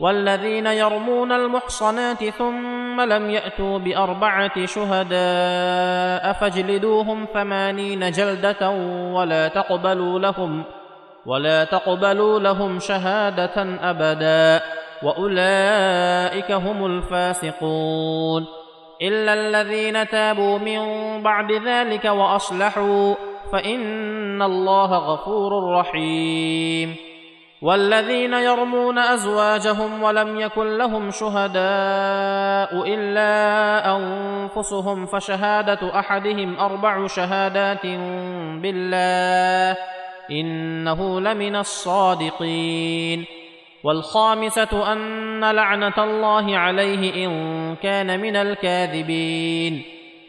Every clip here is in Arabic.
والذين يرمون المحصنات ثم لم يأتوا بأربعة شهداء فاجلدوهم ثمانين جلدة ولا تقبلوا لهم ولا تقبلوا لهم شهادة أبدا وأولئك هم الفاسقون إلا الذين تابوا من بعد ذلك وأصلحوا فإن الله غفور رحيم والذين يرمون أزواجهم ولم يكن لهم شهداء إلا أنفسهم فشهادة أحدهم أربع شهادات بالله إنه لمن الصادقين والخامسة أن لعنة الله عليه إن كان من الكاذبين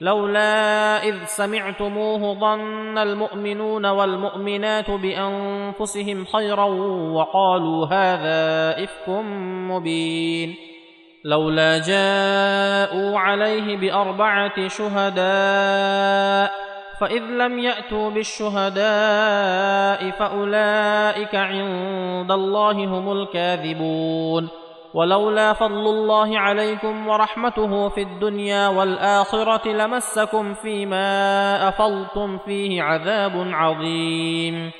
لولا إذ سمعتموه ظن المؤمنون والمؤمنات بأنفسهم خيرا وقالوا هذا إفك مبين. لولا جاءوا عليه بأربعة شهداء فإذ لم يأتوا بالشهداء فأولئك عند الله هم الكاذبون. ولولا فضل الله عليكم ورحمته في الدنيا والآخرة لمسكم فيما أفضتم فيه عذاب عظيم.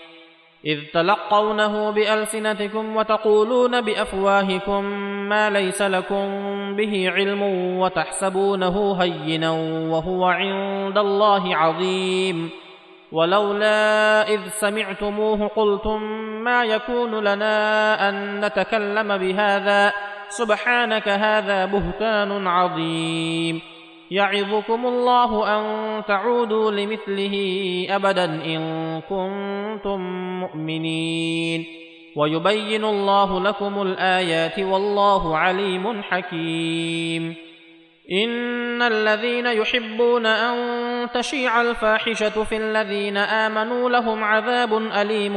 إذ تلقونه بألسنتكم وتقولون بأفواهكم ما ليس لكم به علم وتحسبونه هينا وهو عند الله عظيم. ولولا إذ سمعتموه قلتم ما يكون لنا أن نتكلم بهذا؟ سبحانك هذا بهتان عظيم. يعظكم الله أن تعودوا لمثله أبدا إن كنتم مؤمنين. ويبين الله لكم الآيات والله عليم حكيم. إن الذين يحبون أن تشيع الفاحشة في الذين آمنوا لهم عذاب أليم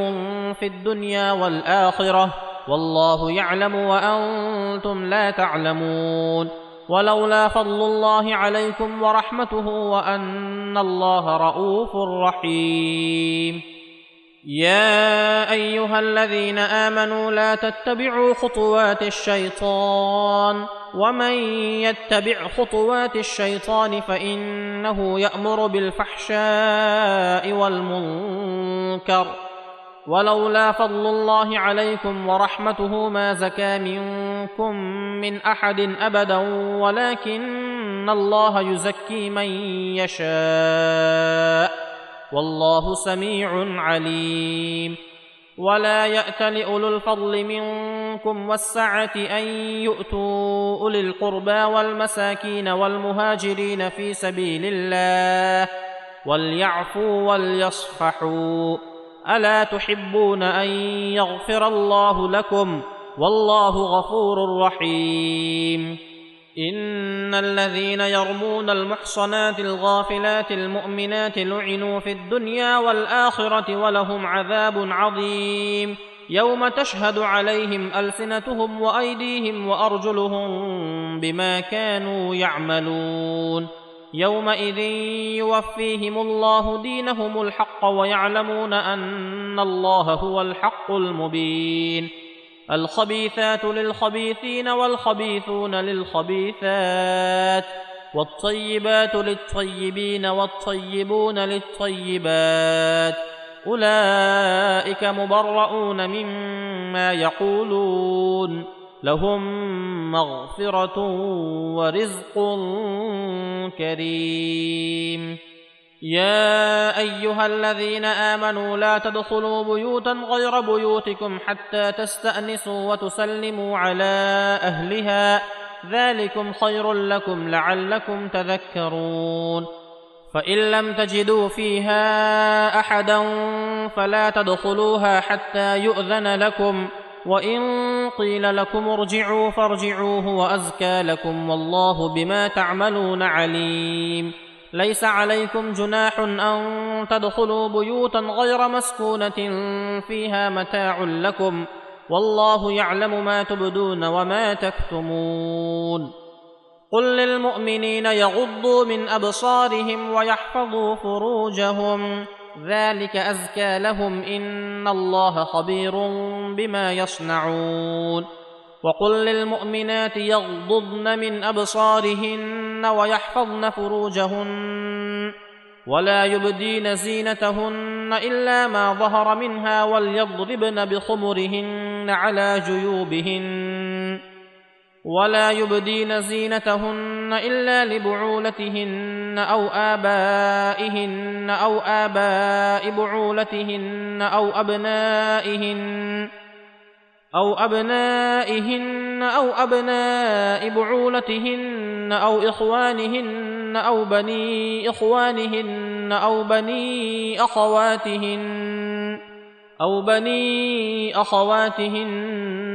في الدنيا والآخرة. والله يعلم وأنتم لا تعلمون. ولولا فضل الله عليكم ورحمته وأن الله رءوف رحيم. يا أيها الذين آمنوا لا تتبعوا خطوات الشيطان. ومن يتبع خطوات الشيطان فانه يامر بالفحشاء والمنكر ولولا فضل الله عليكم ورحمته ما زكى منكم من احد ابدا ولكن الله يزكي من يشاء والله سميع عليم. ولا يات لاولو الفضل منكم والسعة أن يؤتوا أولي القربى والمساكين والمهاجرين في سبيل الله وليعفوا وليصفحوا. ألا تحبون أن يغفر الله لكم؟ والله غفور رحيم. إن الذين يرمون المحصنات الغافلات المؤمنات لعنوا في الدنيا والآخرة ولهم عذاب عظيم. يوم تشهد عليهم ألسنتهم وأيديهم وأرجلهم بما كانوا يعملون. يومئذ يوفيهم الله دينهم الحق ويعلمون أن الله هو الحق المبين. الخبيثات للخبيثين والخبيثون للخبيثات والطيبات للطيبين والطيبون للطيبات. أولئك مبرؤون مما يقولون لهم مغفرة ورزق كريم. يا أيها الذين آمنوا لا تدخلوا بيوتا غير بيوتكم حتى تستأنسوا وتسلموا على أهلها. ذلكم خير لكم لعلكم تذكرون. فإن لم تجدوا فيها أحدا فلا تدخلوها حتى يؤذن لكم. وإن قيل لكم ارجعوا فارجعوا هو ازكى لكم والله بما تعملون عليم. ليس عليكم جناح أن تدخلوا بيوتا غير مسكونة فيها متاع لكم. والله يعلم ما تبدون وما تكتمون. قل للمؤمنين يغضوا من أبصارهم ويحفظوا فروجهم. ذلك أزكى لهم إن الله خبير بما يصنعون. وقل للمؤمنات يغضضن من أبصارهن ويحفظن فروجهن ولا يبدين زينتهن إلا ما ظهر منها وليضربن بخمرهن على جيوبهن. ولا يبدين زينتهن إلا لبعولتهن أو آبائهن أو آباء بعولتهن أو أبنائهن أو أبنائهن أو أبناء بعولتهن أو إخوانهن أو بني إخوانهن أو بني أخواتهن أو بني أخواتهن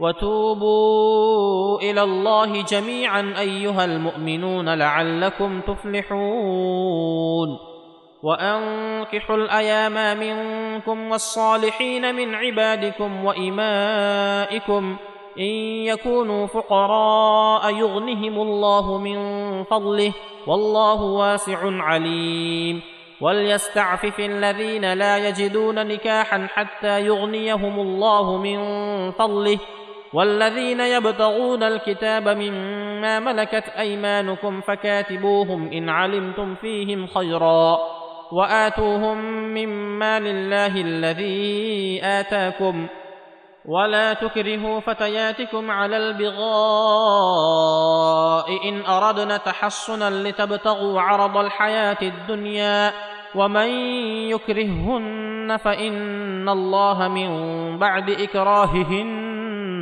وتوبوا إلى الله جميعا أيها المؤمنون لعلكم تفلحون. وأنكحوا الأيام منكم والصالحين من عبادكم وإمائكم إن يكونوا فقراء يغنهم الله من فضله والله واسع عليم. وليستعفف الذين لا يجدون نكاحا حتى يغنيهم الله من فضله والذين يبتغون الكتاب مما ملكت أيمانكم فكاتبوهم إن علمتم فيهم خيرا وآتوهم مما لله الذي آتاكم ولا تكرهوا فتياتكم على البغاء إن أردنا تحصنا لتبتغوا عرض الحياة الدنيا ومن يكرههن فإن الله من بعد إكراههن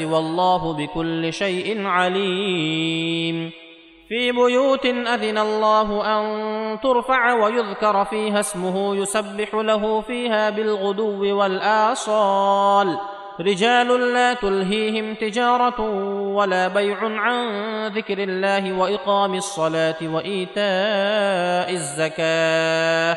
والله بكل شيء عليم. في بيوت أذن الله أن ترفع ويذكر فيها اسمه يسبح له فيها بالغدو والآصال. رجال لا تلهيهم تجارة ولا بيع عن ذكر الله وإقام الصلاة وإيتاء الزكاة.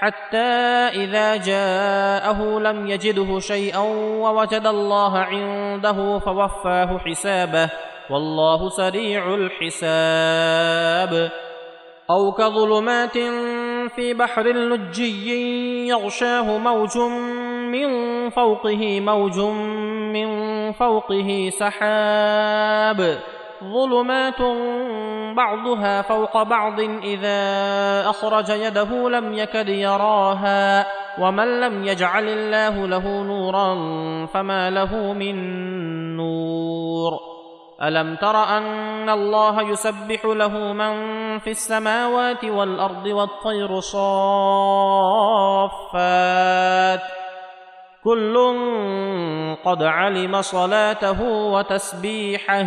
حتى إذا جاءه لم يجده شيئا ووجد الله عنده فوفاه حسابه. والله سريع الحساب. أو كظلمات في بحر لجي يغشاه موج من فوقه موج من فوقه سحاب. ظلمات بعضها فوق بعض إذا أخرج يده لم يكد يراها ومن لم يجعل الله له نورا فما له من نور. ألم تر أن الله يسبح له من في السماوات والأرض والطير صافات؟ كل قد علم صلاته وتسبيحه.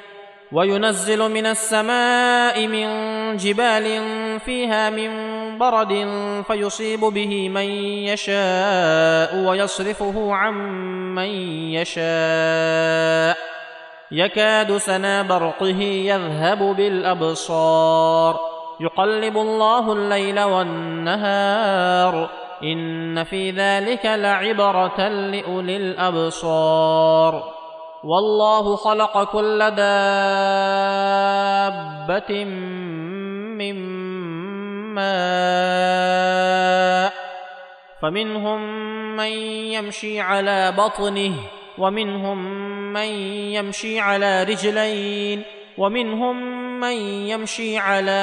وينزل من السماء من جبال فيها من برد فيصيب به من يشاء ويصرفه عن من يشاء. يكاد سنا برقه يذهب بالأبصار. يقلب الله الليل والنهار. إن في ذلك لعبرة لأولي الأبصار. والله خلق كل دابة من ماء فمنهم من يمشي على بطنه ومنهم من يمشي على رجلين ومنهم من يمشي على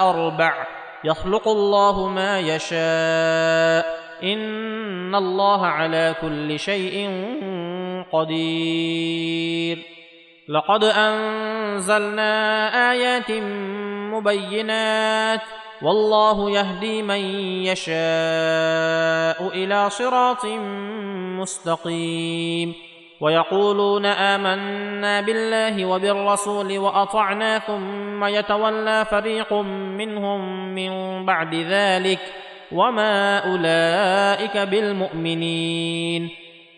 أربع. يخلق الله ما يشاء إن الله على كل شيء قدير. لقد أنزلنا آيات مبينات. والله يهدي من يشاء إلى صراط مستقيم. ويقولون آمنا بالله وبالرسول وأطعنا ثم يتولى فريق منهم من بعد ذلك. وما أولئك بالمؤمنين.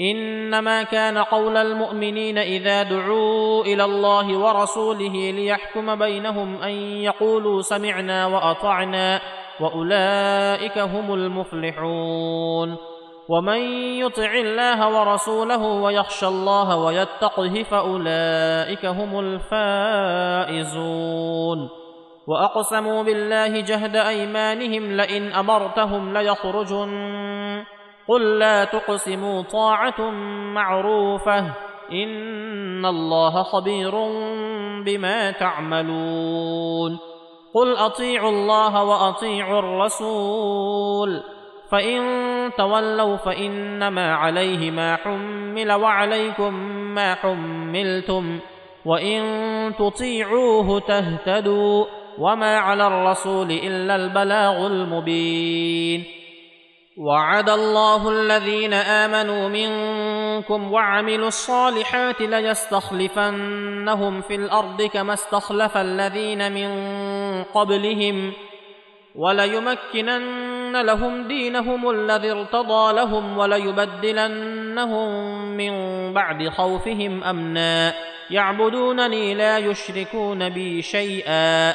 إنما كان قول المؤمنين إذا دعوا إلى الله ورسوله ليحكم بينهم أن يقولوا سمعنا وأطعنا وأولئك هم المفلحون ومن يطع الله ورسوله ويخشى الله ويتقه فأولئك هم الفائزون وأقسموا بالله جهد أيمانهم لئن أمرتهم ليخرجن قل لا تقسموا طاعه معروفه ان الله خبير بما تعملون قل اطيعوا الله واطيعوا الرسول فان تولوا فانما عليه ما حمل وعليكم ما حملتم وان تطيعوه تهتدوا وما على الرسول الا البلاغ المبين وعد الله الذين آمنوا منكم وعملوا الصالحات ليستخلفنهم في الأرض كما استخلف الذين من قبلهم وليمكنن لهم دينهم الذي ارتضى لهم وليبدلنهم من بعد خوفهم أمنا يعبدونني لا يشركون بي شيئا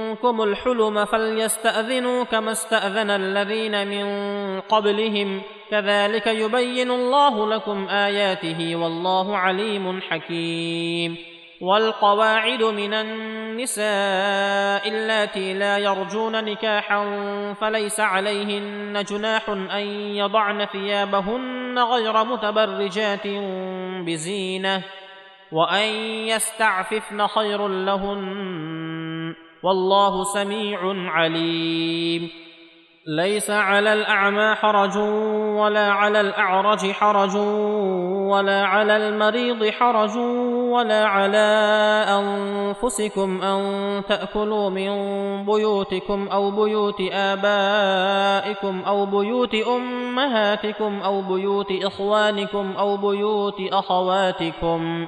منكم الحلم فليستأذنوا كما استأذن الذين من قبلهم. كذلك يبين الله لكم آياته والله عليم حكيم. والقواعد من النساء اللاتي لا يرجون نكاحا فليس عليهن جناح أن يضعن ثيابهن غير متبرجات بزينة وأن يستعففن خير لهن والله سميع عليم. ليس على الأعمى حرج ولا على الأعرج حرج ولا على المريض حرج ولا على أنفسكم أن تأكلوا من بيوتكم أو بيوت آبائكم أو بيوت أمهاتكم أو بيوت إخوانكم أو بيوت أخواتكم.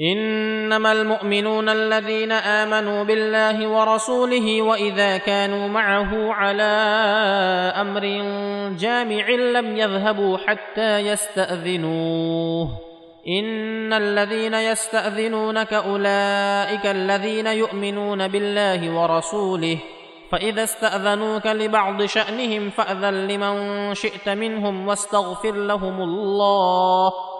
إنما المؤمنون الذين آمنوا بالله ورسوله وإذا كانوا معه على أمر جامع لم يذهبوا حتى يستأذنوه. إن الذين يستأذنونك أولئك الذين يؤمنون بالله ورسوله فإذا استأذنوك لبعض شأنهم فأذن لمن شئت منهم واستغفر لهم الله.